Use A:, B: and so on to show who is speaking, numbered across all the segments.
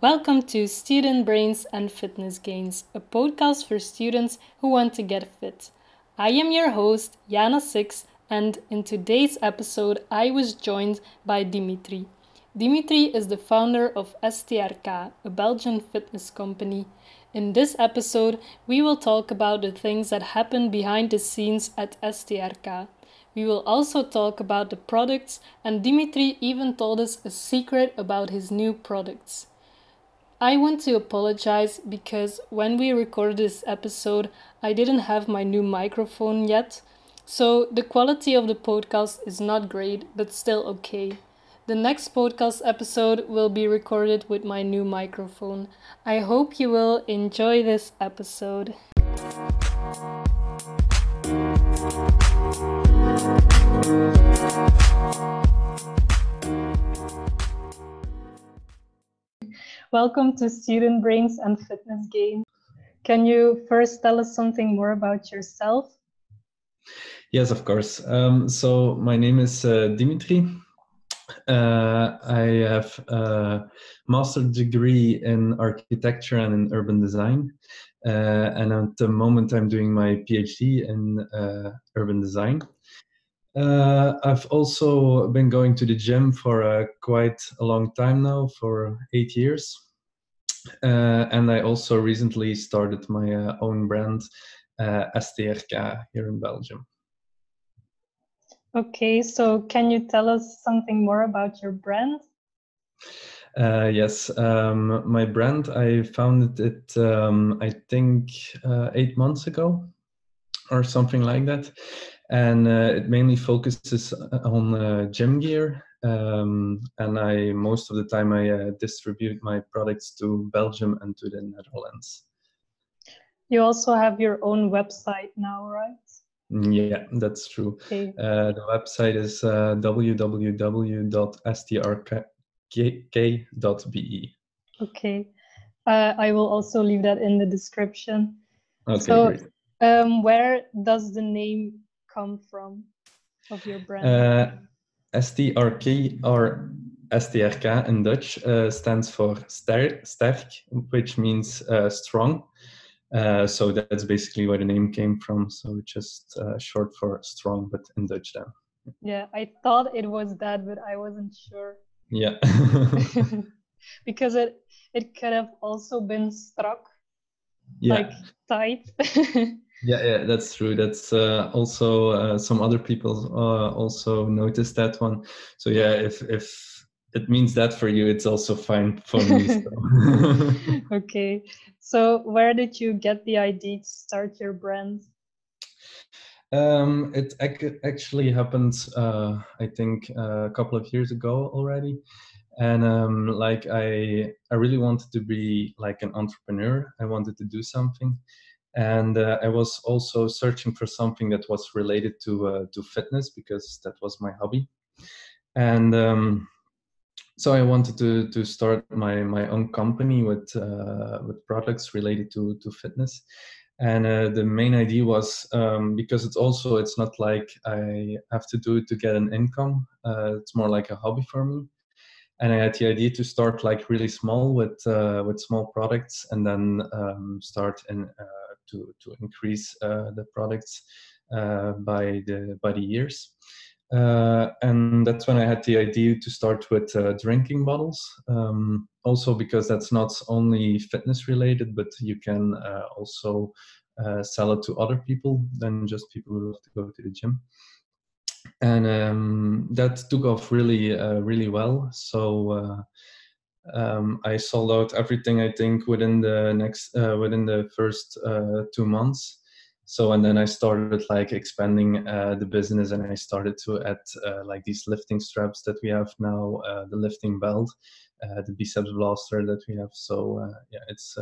A: Welcome to Student Brains and Fitness Gains, a podcast for students who want to get fit. I am your host, Jana Six, and in today's episode, I was joined by Dimitri. Dimitri is the founder of STRK, a Belgian fitness company. In this episode, we will talk about the things that happen behind the scenes at STRK. We will also talk about the products, and Dimitri even told us a secret about his new products. I want to apologize because when we recorded this episode, I didn't have my new microphone yet, so the quality of the podcast is not great, but still okay. The next podcast episode will be recorded with my new microphone. I hope you will enjoy this episode. Welcome to Student Brains and Fitness Gains. Can you first tell us something more about yourself?
B: Yes, of course. Um, so my name is uh, Dimitri. Uh, I have a master's degree in architecture and in urban design. Uh, and at the moment, I'm doing my PhD in uh, urban design. Uh, I've also been going to the gym for uh, quite a long time now, for eight years. Uh, and I also recently started my uh, own brand, uh, STRK, here in Belgium.
A: Okay, so can you tell us something more about your brand?
B: Uh, yes, um, my brand, I founded it, um, I think, eight months ago or something like that and uh, it mainly focuses on uh, gym gear. Um, and I most of the time I uh, distribute my products to Belgium and to the Netherlands.
A: You also have your own website now, right?
B: Mm, yeah, that's true. Okay. Uh, the website is uh, www.strk.be.
A: Okay. Uh, I will also leave that in the description.
B: Okay, so,
A: um, where does the name come from of your brand? Uh,
B: STRK or STRK in Dutch uh, stands for sterk, which means uh, strong. Uh, so that's basically where the name came from. So just uh, short for strong, but in Dutch then.
A: Yeah, I thought it was that, but I wasn't sure.
B: Yeah.
A: because it it could have also been struck, yeah. like tight.
B: Yeah, yeah, that's true. That's uh, also uh, some other people uh, also noticed that one. So yeah, if if it means that for you, it's also fine for me.
A: So. okay. So where did you get the idea to start your brand?
B: Um, it ac- actually happened, uh, I think, uh, a couple of years ago already, and um, like I, I really wanted to be like an entrepreneur. I wanted to do something, and uh, I was also searching for something that was related to uh, to fitness because that was my hobby, and um, so I wanted to to start my my own company with uh, with products related to to fitness, and uh, the main idea was um, because it's also it's not like I have to do it to get an income. Uh, it's more like a hobby for me and I had the idea to start like really small with uh, with small products, and then um, start in to to increase uh, the products uh, by the by the years. Uh, and that's when I had the idea to start with drinking bottles. Um, also because that's not only fitness related, but you can also sell it to other people than just people who have to go to the gym and um, that took off really uh, really well so uh, um, I sold out everything I think within the next uh, within the first uh, two months. So and then I started like expanding uh, the business and I started to add uh, like these lifting straps that we have now, uh, the lifting belt, uh, the biceps blaster that we have. So yeah, it's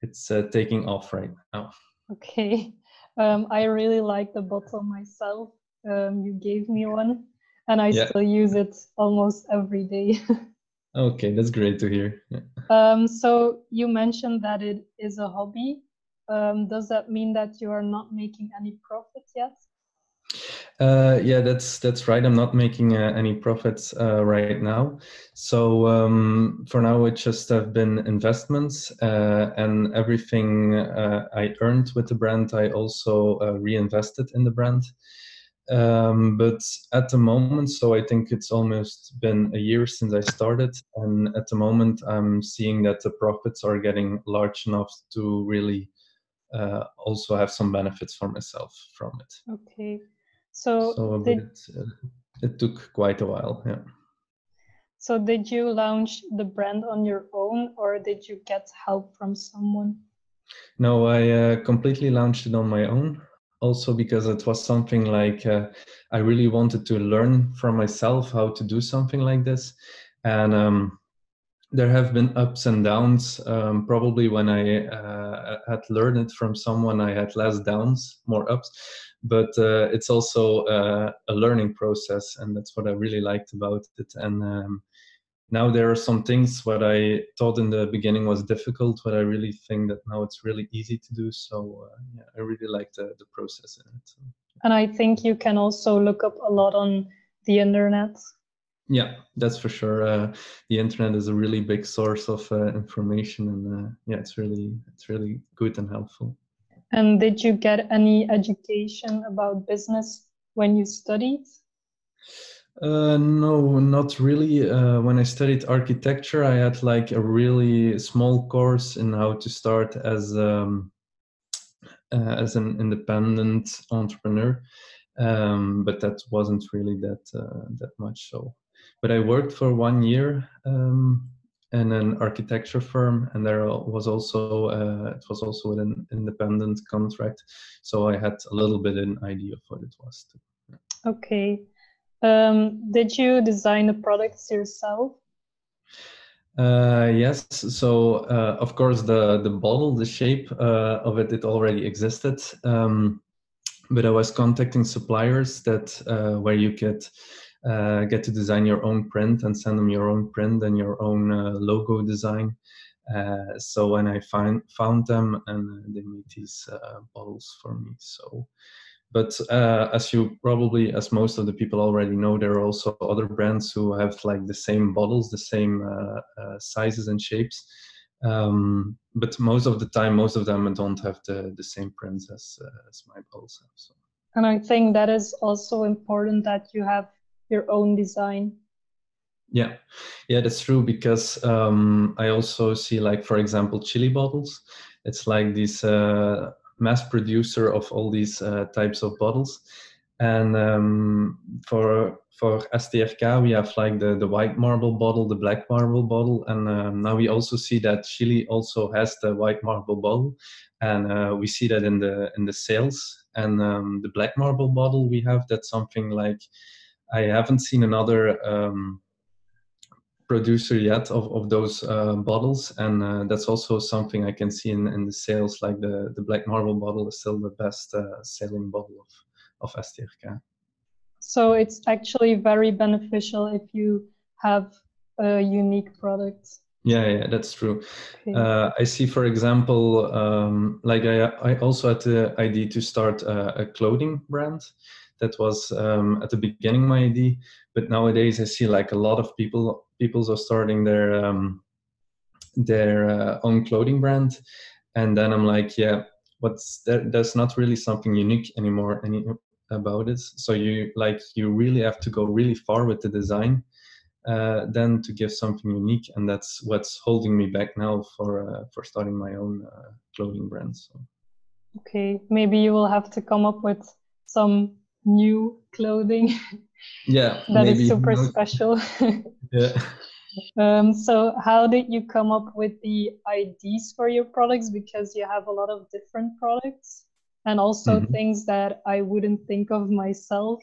B: it's taking off right now.
A: Okay, um, I really like the bottle myself. Um, you gave me one, and I yeah. still use it almost every day.
B: Okay, that's great to hear.
A: Yeah. Um, so you mentioned that it is a hobby. Um, does that mean that you are not making any profit yet?
B: Uh, yeah, that's that's right. I'm not making uh, any profits uh, right now. So um, for now, it just have been investments, uh, and everything uh, I earned with the brand, I also uh, reinvested in the brand. Um, but at the moment, so I think it's almost been a year since I started, and at the moment, I'm seeing that the profits are getting large enough to really uh, also have some benefits for myself from it.
A: Okay. So,
B: so did, it, uh, it took quite a while. Yeah.
A: So did you launch the brand on your own, or did you get help from someone?
B: No, I uh, completely launched it on my own. Also because it was something like uh, I really wanted to learn from myself how to do something like this, and um, there have been ups and downs. Um, probably when I uh, had learned it from someone, I had less downs, more ups. But uh, it's also uh, a learning process, and that's what I really liked about it. And um, now there are some things what I thought in the beginning was difficult, but I really think that now it's really easy to do. So uh, yeah, I really like the, the process in it.
A: And I think you can also look up a lot on the internet
B: yeah, that's for sure. Uh, the internet is a really big source of uh, information, and uh, yeah, it's really it's really good and helpful.
A: And did you get any education about business when you studied?
B: Uh, no, not really. Uh, when I studied architecture, I had like a really small course in how to start as um, uh, as an independent entrepreneur, um, but that wasn't really that that much. So but I worked for one year um, in an architecture firm, and there was also uh, it was also an independent contract, so I had a little bit an idea of what it was. Too.
A: Okay, um, did you design the products yourself?
B: Uh, yes. So uh, of course the the bottle, the shape uh, of it, it already existed. Um, but I was contacting suppliers that uh, where you could uh, get to design your own print and send them your own print and your own uh, logo design. So when I find found them and they made these bottles for me. So but uh, as you probably as most of the people already know there are also other brands who have like the same bottles the same uh, uh, sizes and shapes. Um, but most of the time most of them don't have the, the same prints as, as my bottles have so.
A: and i think that is also important that you have your own design.
B: Yeah. Yeah that's true because um, i also see like for example chili bottles. It's like this uh, mass producer of all these uh, types of bottles. And um, for for STRK we have like the the white marble bottle the black marble bottle. And um, now we also see that chili also has the white marble bottle. And uh, we see that in the in the sales. And um, the black marble bottle we have that's something like I haven't seen another um, producer yet of, of those uh, bottles, and uh, that's also something I can see in, in the sales. Like the, the Black Marble bottle is still the best uh, selling bottle of, of STRK.
A: So it's actually very beneficial if you have a unique product.
B: Yeah, yeah, that's true. Okay. Uh, I see, for example, um, like I, I also had the idea to start a, a clothing brand, that was um, at the beginning my idea but nowadays i see like a lot of people people are starting their um, their uh, own clothing brand. And then i'm like yeah what's there, there's not really something unique anymore any about it. So you like you really have to go really far with the design uh, then to give something unique. And that's what's holding me back now for uh, for starting my own uh, clothing brand so.
A: Okay maybe you will have to come up with some new clothing.
B: Yeah
A: that maybe. is super special.
B: Yeah.
A: Um, so how did you come up with the ids for your products? Because you have a lot of different products and also mm-hmm. things that i wouldn't think of myself.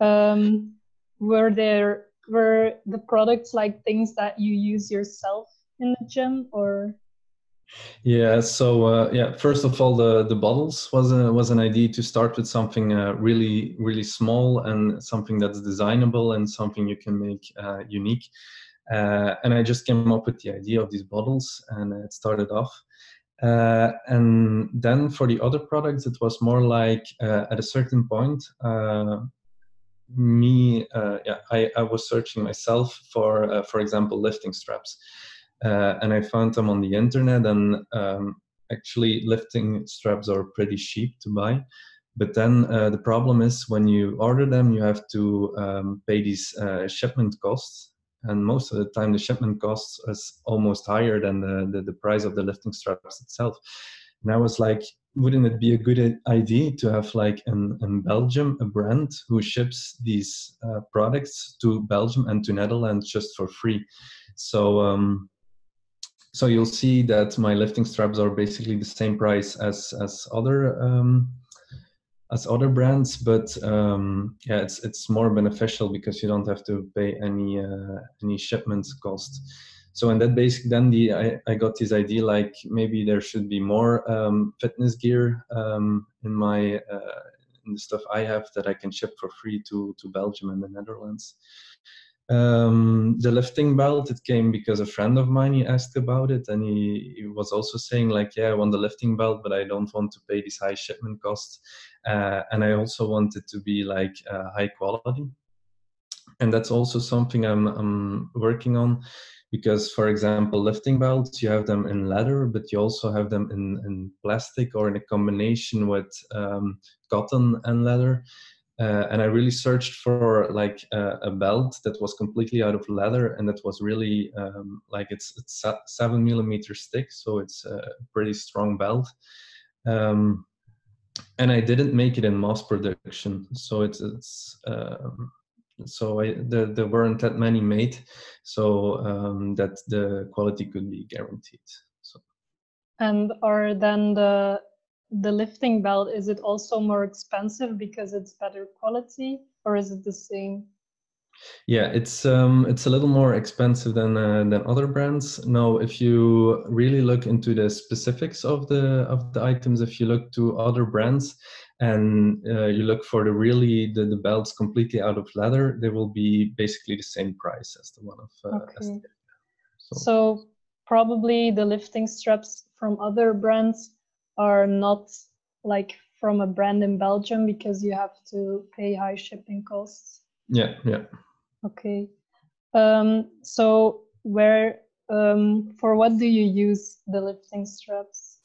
A: Um, were there were the products like things that you use yourself in the gym or
B: yeah. So uh, yeah, first of all, the the bottles was a, was an idea to start with something uh, really really small and something that's designable and something you can make uh, unique. Uh, and I just came up with the idea of these bottles, and it started off. Uh, and then for the other products, it was more like uh, at a certain point, me, yeah, I, I was searching myself for, for example, lifting straps. Uh, and I found them on the internet, and um, actually, lifting straps are pretty cheap to buy. But then the problem is when you order them, you have to um, pay these shipment costs. And most of the time the shipment costs is almost higher than the, the, the price of the lifting straps itself. And i was like wouldn't it be a good idea to have like in, in belgium a brand who ships these uh, products to belgium and to netherlands just for free? So um, so you'll see that my lifting straps are basically the same price as as other um, as other brands, but um, yeah, it's it's more beneficial because you don't have to pay any uh, any shipments cost. So in that basic, then the I, I got this idea like maybe there should be more um, fitness gear um, in my uh, in the stuff I have that I can ship for free to to Belgium and the Netherlands. Um, the lifting belt it came because a friend of mine he asked about it and he, he, was also saying like yeah i want the lifting belt but i don't want to pay these high shipment costs. Uh, and i also want it to be like uh, high quality. And that's also something I'm, I'm working on because for example lifting belts you have them in leather but you also have them in, in plastic or in a combination with um, cotton and leather uh, and I really searched for like uh, a belt that was completely out of leather and that was really um, like it's it's seven millimeters thick, so it's a pretty strong belt. Um, and I didn't make it in mass production, so it's it's um, so I, the, there weren't that many made, so um, that the quality could be guaranteed. So.
A: And are then the the lifting belt is it also more expensive because it's better quality or is it the same
B: yeah it's um it's a little more expensive than uh, than other brands Now, if you really look into the specifics of the of the items if you look to other brands and uh, you look for the really the, the belts completely out of leather they will be basically the same price as the one of uh, okay.
A: The, so. so probably the lifting straps from other brands are not like from a brand in Belgium because you have to pay high shipping costs.
B: Yeah, yeah.
A: Okay. Um, so where um, for what do you use the lifting straps?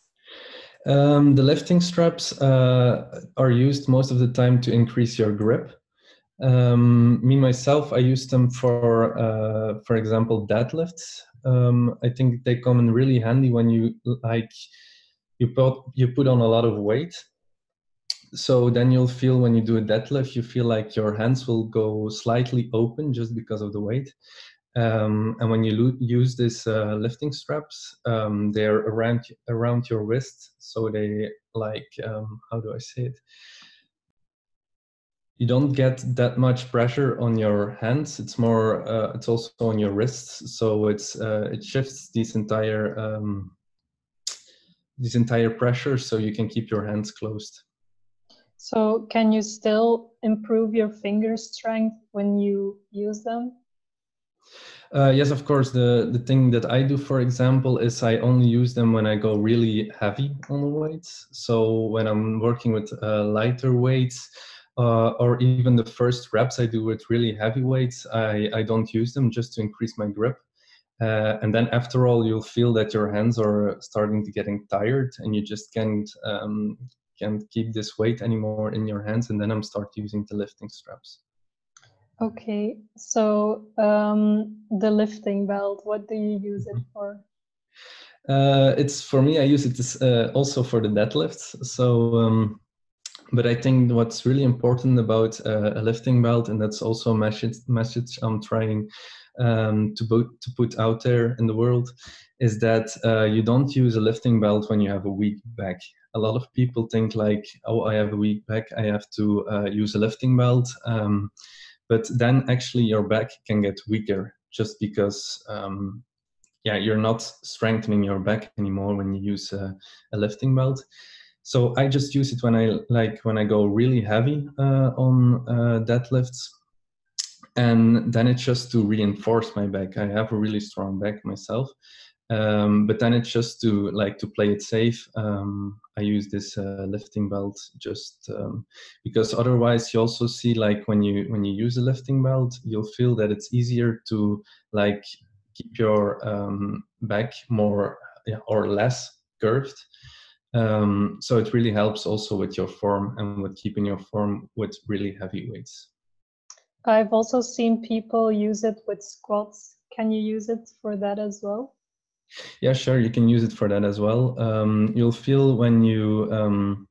B: Um, the lifting straps uh, are used most of the time to increase your grip. Um, me myself, I use them for, uh, for example, deadlifts. Um, I think they come in really handy when you like you put you put on a lot of weight. So then you'll feel when you do a deadlift you feel like your hands will go slightly open just because of the weight. Um, and when you lo- use these uh, lifting straps um, they're around around your wrist so they like um, how do i say it? You don't get that much pressure on your hands. It's more uh, it's also on your wrists. So it's uh, it shifts this entire um, this entire pressure so you can keep your hands closed.
A: So can you still improve your finger strength when you use them?
B: Uh, yes, of course. The the thing that I do, for example, is I only use them when I go really heavy on the weights. So when I'm working with uh, lighter weights, uh, or even the first reps I do with really heavy weights, I, I don't use them just to increase my grip. Uh, and then after all, you'll feel that your hands are starting to getting tired, and you just can't um, can't keep this weight anymore in your hands. And then I'm start using the lifting straps.
A: Okay, so um, the lifting belt, what do you use it mm-hmm. for?
B: Uh, it's for me. I use it uh, also for the deadlifts. So, um, but I think what's really important about uh, a lifting belt, and that's also a message message I'm trying um, to, put, to put out there in the world is that uh, you don't use a lifting belt when you have a weak back. A lot of people think like, oh, I have a weak back, I have to uh, use a lifting belt. Um, but then actually your back can get weaker just because um, yeah, you're not strengthening your back anymore when you use a, a, lifting belt. So I just use it when I like when I go really heavy uh, on uh, deadlifts and then it's just to reinforce my back i have a really strong back myself Um, but then it's just to like to play it safe. Um, I use this uh, lifting belt just um, because otherwise you also see like when you when you use a lifting belt, you'll feel that it's easier to like keep your um, back more yeah, or less curved. Um, so it really helps also with your form and with keeping your form with really heavy weights.
A: I've also seen people use it with squats. Can you use it for that as well?
B: Yeah, sure. You can use it for that as well. Um, you'll feel when you um,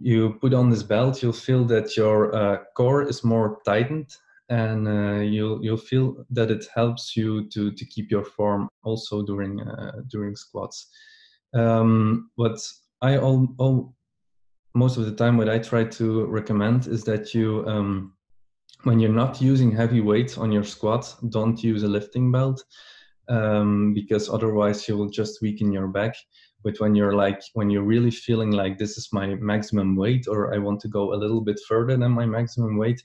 B: you put on this belt, you'll feel that your uh, core is more tightened, and uh, you'll you'll feel that it helps you to to keep your form also during uh, during squats. Um, what I all, all most of the time what I try to recommend is that you um, when you're not using heavy weights on your squat, don't use a lifting belt um, because otherwise you will just weaken your back. But when you're like, when you're really feeling like this is my maximum weight, or I want to go a little bit further than my maximum weight,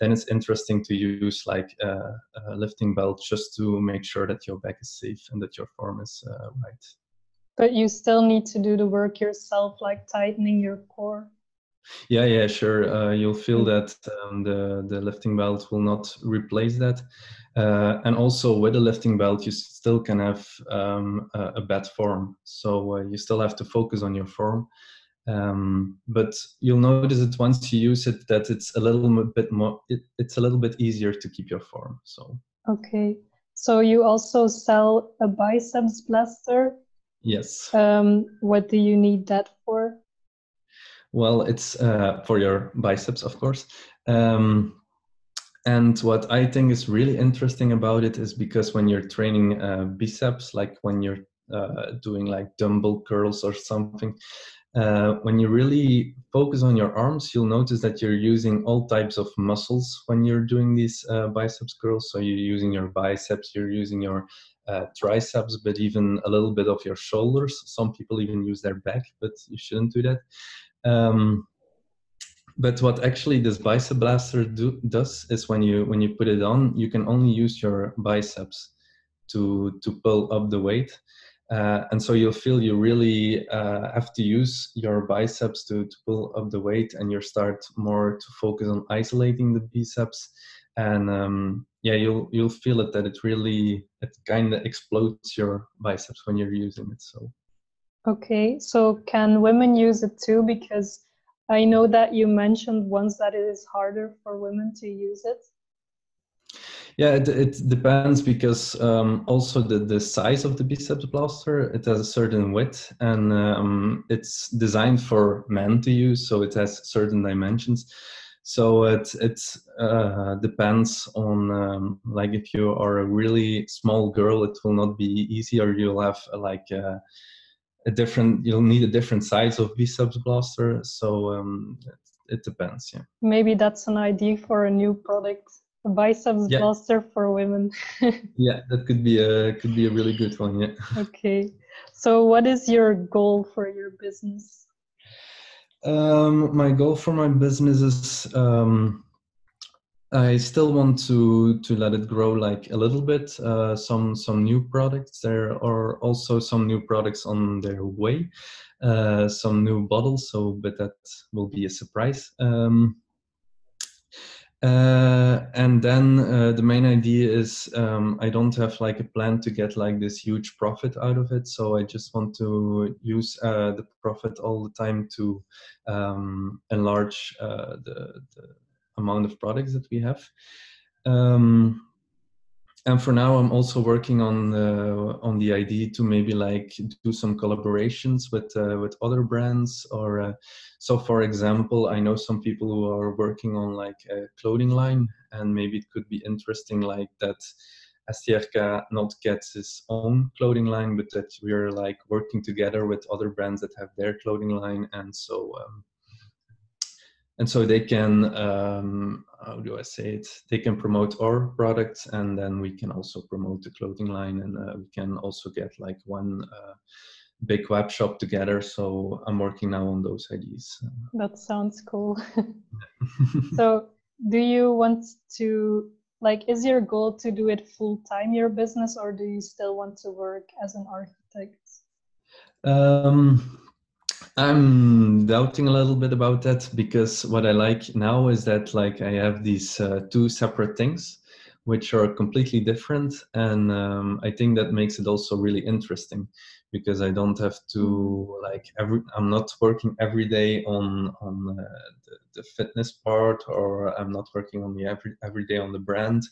B: then it's interesting to use like a, a lifting belt just to make sure that your back is safe and that your form is uh, right.
A: But you still need to do the work yourself, like tightening your core.
B: Yeah, yeah, sure. Uh, you'll feel that um, the the lifting belt will not replace that, uh, and also with a lifting belt, you still can have um, a, a, bad form. So uh, you still have to focus on your form. Um, but you'll notice it once you use it, that it's a little bit more. It, it's a little bit easier to keep your form. So
A: okay. So you also sell a biceps blaster.
B: Yes.
A: Um, what do you need that for?
B: Well, it's uh, for your biceps, of course. Um, and what I think is really interesting about it is because when you're training uh, biceps, like when you're uh, doing like dumbbell curls or something, uh, when you really focus on your arms, you'll notice that you're using all types of muscles when you're doing these uh, biceps curls. So you're using your biceps, you're using your uh, triceps, but even a little bit of your shoulders. Some people even use their back, but you shouldn't do that. Um, but what actually this bicep blaster do, does is when you when you put it on, you can only use your biceps to to pull up the weight, uh, and so you'll feel you really uh, have to use your biceps to to pull up the weight, and you start more to focus on isolating the biceps, and um, yeah, you'll you'll feel it that it really it kind of explodes your biceps when you're using it. So.
A: Okay, so can women use it too? Because I know that you mentioned once that it is harder for women to use it.
B: Yeah, it, it depends because um, also the, the size of the biceps blaster it has a certain width and um, it's designed for men to use, so it has certain dimensions. So it it uh, depends on um, like if you are a really small girl, it will not be easy, or you'll have like. Uh, a different you'll need a different size of biceps blaster so um, it, it, depends yeah
A: maybe that's an idea for a new product biceps yeah. blaster for women
B: yeah that could be a could be a really good one yeah
A: okay so what is your goal for your business
B: um, my goal for my business is um, I still want to to let it grow like a little bit. Uh, some some new products. There are also some new products on their way. Uh, some new bottles. So, but that will be a surprise. Um, uh, and then uh, the main idea is um, I don't have like a plan to get like this huge profit out of it. So I just want to use uh, the profit all the time to um, enlarge uh, the, the amount of products that we have. Um, and for now, I'm also working on the on the idea to maybe like do some collaborations with uh, with other brands. Or uh, so, for example, I know some people who are working on like a clothing line, and maybe it could be interesting like that. STRK not gets its own clothing line, but that we're like working together with other brands that have their clothing line, and so um, and so they can um, how do i say it? They can promote our products and then we can also promote the clothing line and uh, we can also get like one uh, big web shop together. So i'm working now on those ideas.
A: That sounds cool. So do you want to like is your goal to do it full time your business or do you still want to work as an architect?
B: Um, i'm doubting a little bit about that because what i like now is that like i have these uh, two separate things which are completely different and um, i think that makes it also really interesting because i don't have to like every i'm not working every day on on uh, the, the, fitness part or i'm not working on the every every day on the brand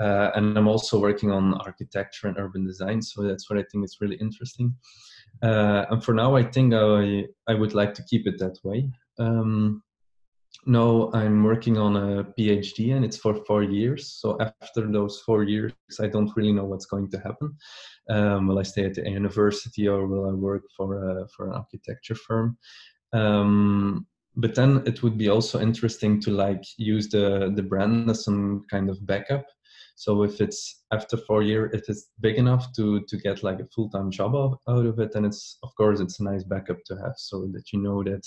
B: uh, and i'm also working on architecture and urban design. So that's what i think is really interesting uh, and for now i think i i would like to keep it that way um, I'm working on a PhD and it's for four years. So after those four years, I don't really know what's going to happen. Um, will I stay at the university or will I work for a, for an architecture firm? Um, but then it would be also interesting to like use the the brand as some kind of backup so if it's after four years, it is big enough to to get like a full time job out, of it, and it's of course it's a nice backup to have, so that you know that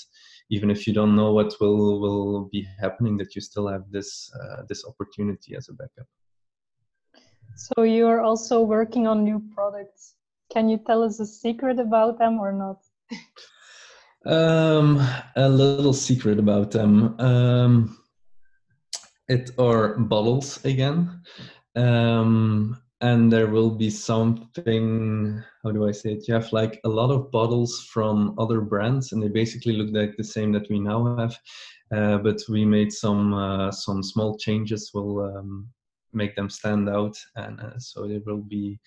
B: even if you don't know what will will be happening, that you still have this uh, this opportunity as a backup.
A: So you are also working on new products. Can you tell us a secret about them or not?
B: um, a little secret about them. Um, it are bottles again um, and there will be something how do i say it? You have like a lot of bottles from other brands and they basically look like the same that we now have. Uh, but we made some uh, some small changes will um, make them stand out and uh, so they will be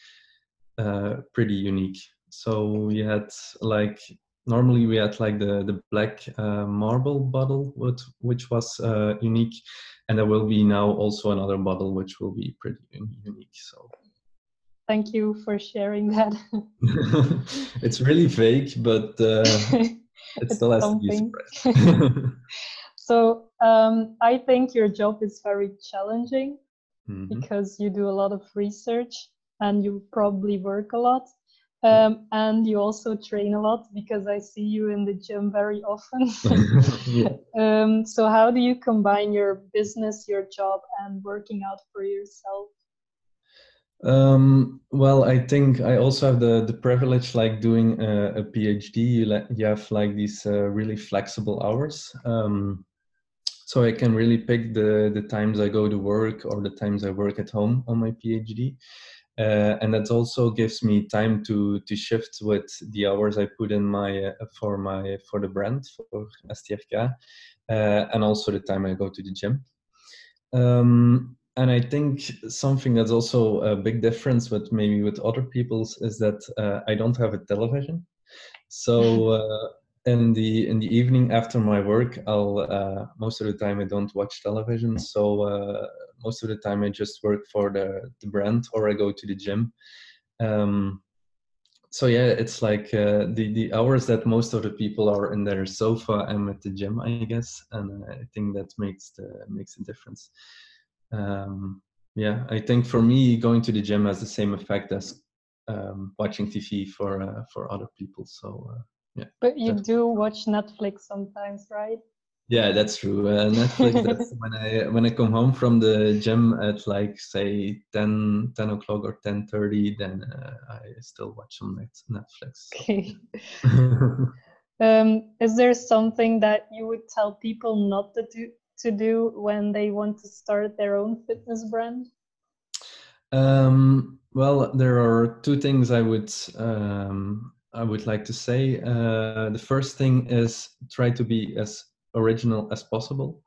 B: uh, pretty unique. So we had like normally we had like the the black uh, marble bottle which, which was uh, unique and there will be now also another bottle which will be pretty unique so
A: thank you for sharing that
B: it's really vague but uh, it it's still has something. to be
A: so um, i think your job is very challenging mm-hmm. because you do a lot of research and you probably work a lot um, and you also train a lot because I see you in the gym very often. yeah. um, so, how do you combine your business, your job, and working out for yourself?
B: Um, well, I think I also have the, the privilege, like doing a, a PhD, you, you have like these uh, really flexible hours. Um, so I can really pick the, the times I go to work or the times I work at home on my PhD uh, and that also gives me time to to shift with the hours I put in my uh, for my for the brand for STRK, uh, and also the time I go to the gym. Um, and I think something that's also a big difference with maybe with other people's is that uh, I don't have a television. So uh, in the in the evening after my work, I'll uh, most of the time I don't watch television. So most of the time I just work for the, the brand or I go to the gym. Um, so yeah, it's like uh, the the hours that most of the people are in their sofa. I'm at the gym, I guess, and I think that makes the makes a difference. Um, yeah, I think for me, going to the gym has the same effect as um, watching TV for uh, for other people. So uh, yeah.
A: But you do watch Netflix sometimes, right?
B: Yeah, that's true. Uh, Netflix. that's when I when I come home from the gym at like say 10, 10 o'clock or ten thirty, then uh, I still watch some Netflix.
A: Okay. um, is there something that you would tell people not to do to do when they want to start their own fitness brand?
B: Um, well, there are two things I would um, I would like to say. Uh, the first thing is try to be as original as possible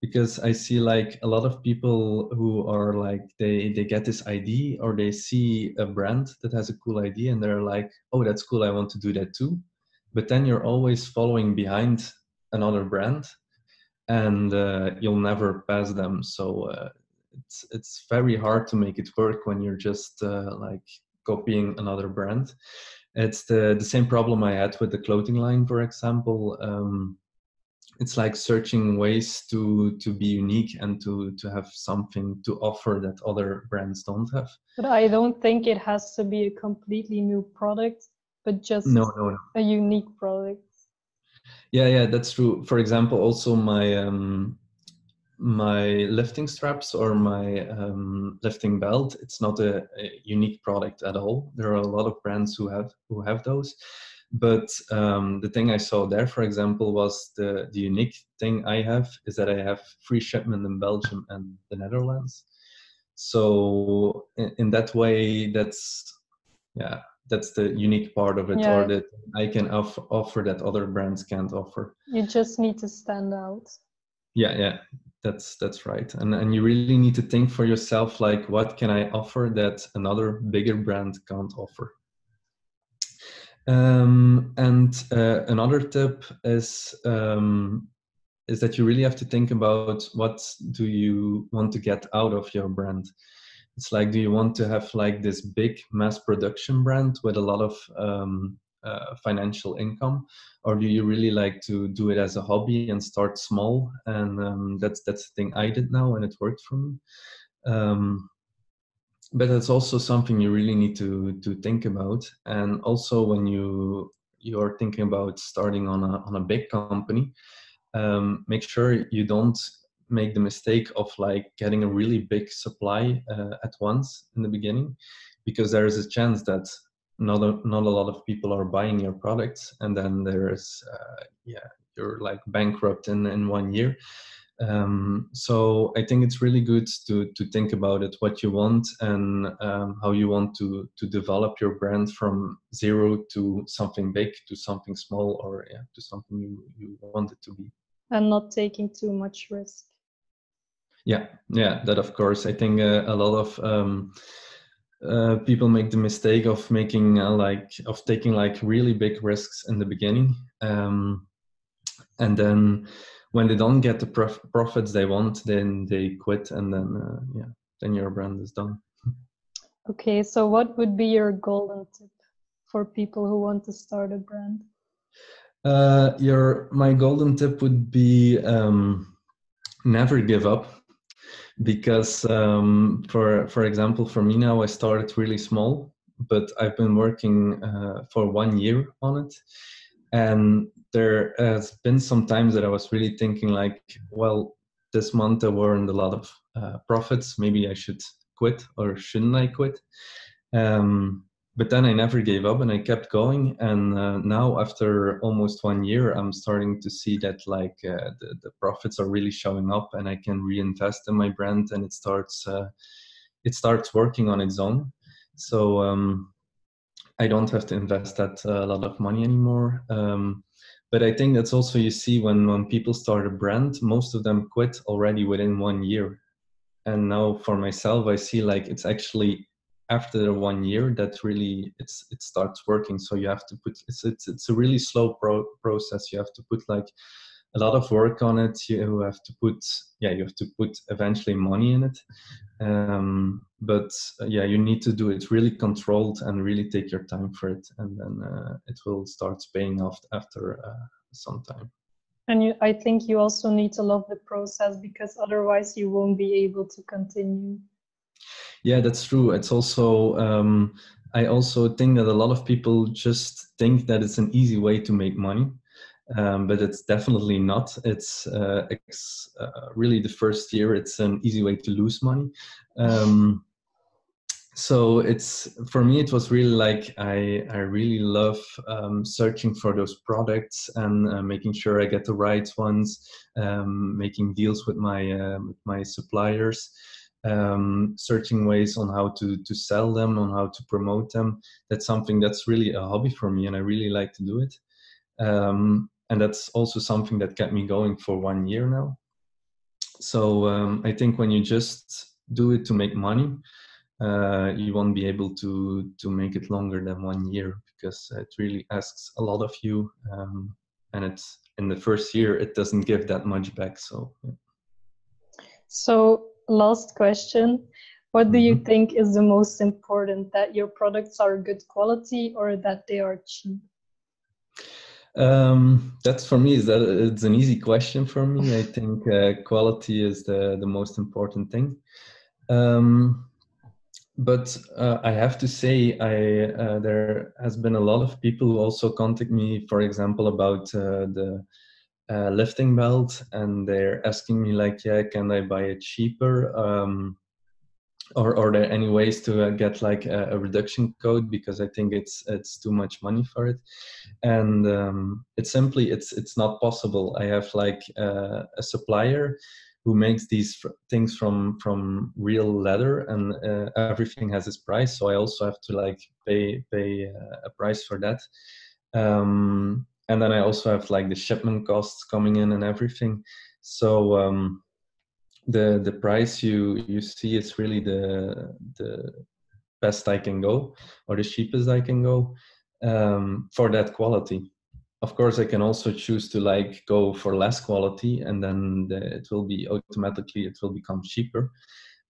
B: because i see like a lot of people who are like they they get this idea or they see a brand that has a cool idea and they're like oh that's cool i want to do that too but then you're always following behind another brand and uh, you'll never pass them so uh, it's it's very hard to make it work when you're just uh, like copying another brand it's the the same problem i had with the clothing line for example. Um, it's like searching ways to to be unique and to to have something to offer that other brands don't have.
A: But i don't think it has to be a completely new product but just
B: no, no, no.
A: a unique product.
B: Yeah yeah that's true. For example also my um my lifting straps or my um, lifting belt it's not a, a, unique product at all. There are a lot of brands who have who have those. But um, the thing i saw there for example was the the unique thing i have is that i have free shipment in belgium and the netherlands. So in, in that way that's yeah that's the unique part of it yeah. or that i can off- offer that other brands can't offer.
A: You just need to stand out.
B: Yeah yeah that's that's right. And and you really need to think for yourself like what can i offer that another bigger brand can't offer? Um, and uh, another tip is um, is that you really have to think about what do you want to get out of your brand. It's like do you want to have like this big mass production brand with a lot of um, uh, financial income or do you really like to do it as a hobby and start small? And um, that's that's the thing i did now and it worked for me. Um, but that's also something you really need to to think about. And also when you you're thinking about starting on a on a big company um, make sure you don't make the mistake of like getting a really big supply uh, at once in the beginning because there is a chance that not a, not a lot of people are buying your products and then there's uh, yeah you're like bankrupt in in one year. Um, so i think it's really good to to think about it what you want and um, how you want to to develop your brand from zero to something big to something small or yeah to something you, you want it to be.
A: And not taking too much risk.
B: Yeah yeah that of course. I think uh, a lot of um, uh, people make the mistake of making uh, like of taking like really big risks in the beginning. Um, and then when they don't get the prof- profits they want then they quit and then uh, yeah then your brand is done.
A: Okay so what would be your golden tip for people who want to start a brand?
B: Uh, your my golden tip would be um, never give up because um, for for example for me now i started really small but i've been working uh, for one year on it. And there has been some times that i was really thinking like well this month i weren't a lot of uh, profits. Maybe i should quit or shouldn't i quit? Um, but then I never gave up and I kept going. And uh, now, after almost one year, I'm starting to see that like uh, the, the profits are really showing up, and I can reinvest in my brand, and it starts uh, it starts working on its own. So um, I don't have to invest that uh, a lot of money anymore. Um, but I think that's also you see when when people start a brand, most of them quit already within one year. And now for myself, I see like it's actually after one year that really it's it starts working. So you have to put it's it's, it's a really slow pro- process. You have to put like a lot of work on it. You have to put yeah you have to put eventually money in it. Um, but uh, yeah you need to do it really controlled and really take your time for it. And then uh, it will start paying off after uh, some time.
A: And you, i think you also need to love the process because otherwise you won't be able to continue
B: yeah, that's true. It's also um, I also think that a lot of people just think that it's an easy way to make money, um, but it's definitely not. It's uh, it's uh, really the first year. It's an easy way to lose money. Um, so it's for me it was really like i i really love um, searching for those products and uh, making sure i get the right ones um, making deals with my uh, with my suppliers um, searching ways on how to to sell them, on how to promote them. That's something that's really a hobby for me, and I really like to do it. Um, and that's also something that kept me going for one year now. So um, I think when you just do it to make money, uh, you won't be able to to make it longer than one year because it really asks a lot of you, um, and it's in the first year it doesn't give that much back. So. Yeah.
A: So last question. What do you mm-hmm. think is the most important that your products are good quality or that they are cheap?
B: Um, that's for me is that it's an easy question for me. I think uh, quality is the the most important thing. Um, but uh, i have to say i uh, there has been a lot of people who also contact me for example about uh, the uh, lifting belt and they're asking me like yeah can i buy it cheaper? Um, or are there any ways to uh, get like a, a, reduction code? Because i think it's it's too much money for it. And um, it's simply it's it's not possible. I have like uh, a supplier who makes these f- things from from real leather and uh, everything has its price so i also have to like pay pay uh, a price for that. Um, and then i also have like the shipment costs coming in and everything so um, the the price you you see is really the the best I can go or the cheapest I can go um, for that quality. Of course, I can also choose to like go for less quality, and then the, it will be automatically it will become cheaper.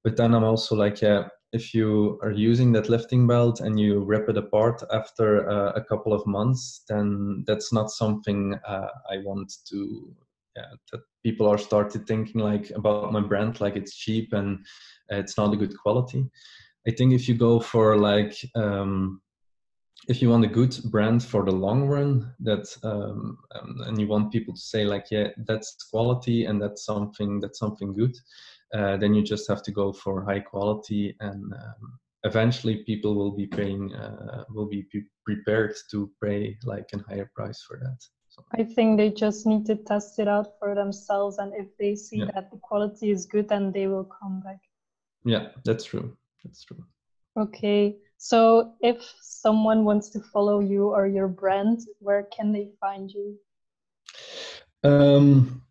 B: But then I'm also like, yeah, if you are using that lifting belt and you rip it apart after uh, a couple of months, then that's not something uh, I want to yeah, that people are started thinking like about my brand like it's cheap and it's not a good quality. I think if you go for like um, if you want a good brand for the long run that um, and you want people to say like yeah that's quality and that's something that's something good uh, then you just have to go for high quality and um, eventually people will be paying uh, will be prepared to pay like a higher price for that
A: I think they just need to test it out for themselves, and if they see yeah. that the quality is good, then they will come back.
B: Yeah, that's true. That's true.
A: Okay, so if someone wants to follow you or your brand, where can they find you?
B: Um,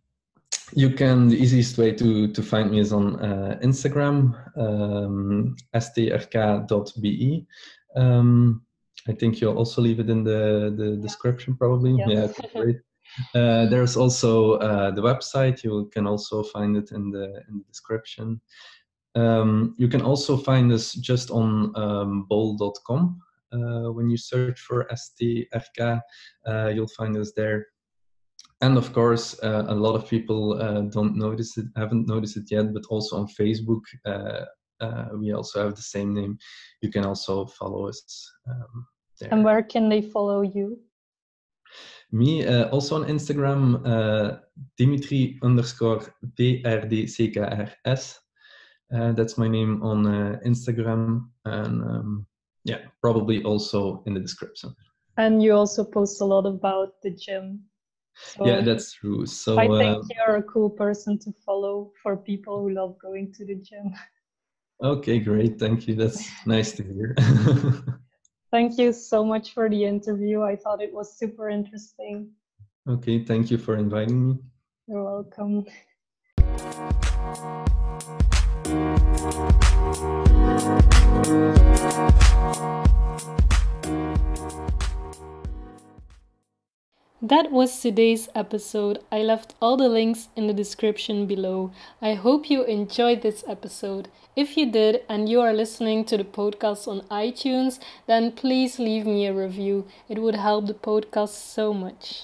B: you can the easiest way to to find me is on uh, Instagram, um, strk.be. Um, I think you'll also leave it in the, the description probably. Yes. Yeah, great. Uh, there's also uh, the website. You can also find it in the in the description. Um, you can also find us just on um, bol.com. Uh, when you search for STRK, uh, you'll find us there. And of course, uh, a lot of people uh, don't notice it, haven't noticed it yet, but also on Facebook, uh, uh, we also have the same name. You can also follow us um,
A: there. And where can they follow you?
B: Me, uh, also on Instagram, uh, Dimitri underscore PRDCKRS. Uh, that's my name on uh, Instagram. And um, yeah, probably also in the description.
A: And you also post a lot about the gym.
B: So yeah, that's true. So
A: I think uh, you're a cool person to follow for people who love going to the gym.
B: Okay, great. Thank you. That's nice to hear.
A: Thank you so much for the interview. I thought it was super interesting.
B: Okay, thank you for inviting me.
A: You're welcome. That was today's episode. I left all the links in the description below. I hope you enjoyed this episode. If you did and you are listening to the podcast on iTunes, then please leave me a review. It would help the podcast so much.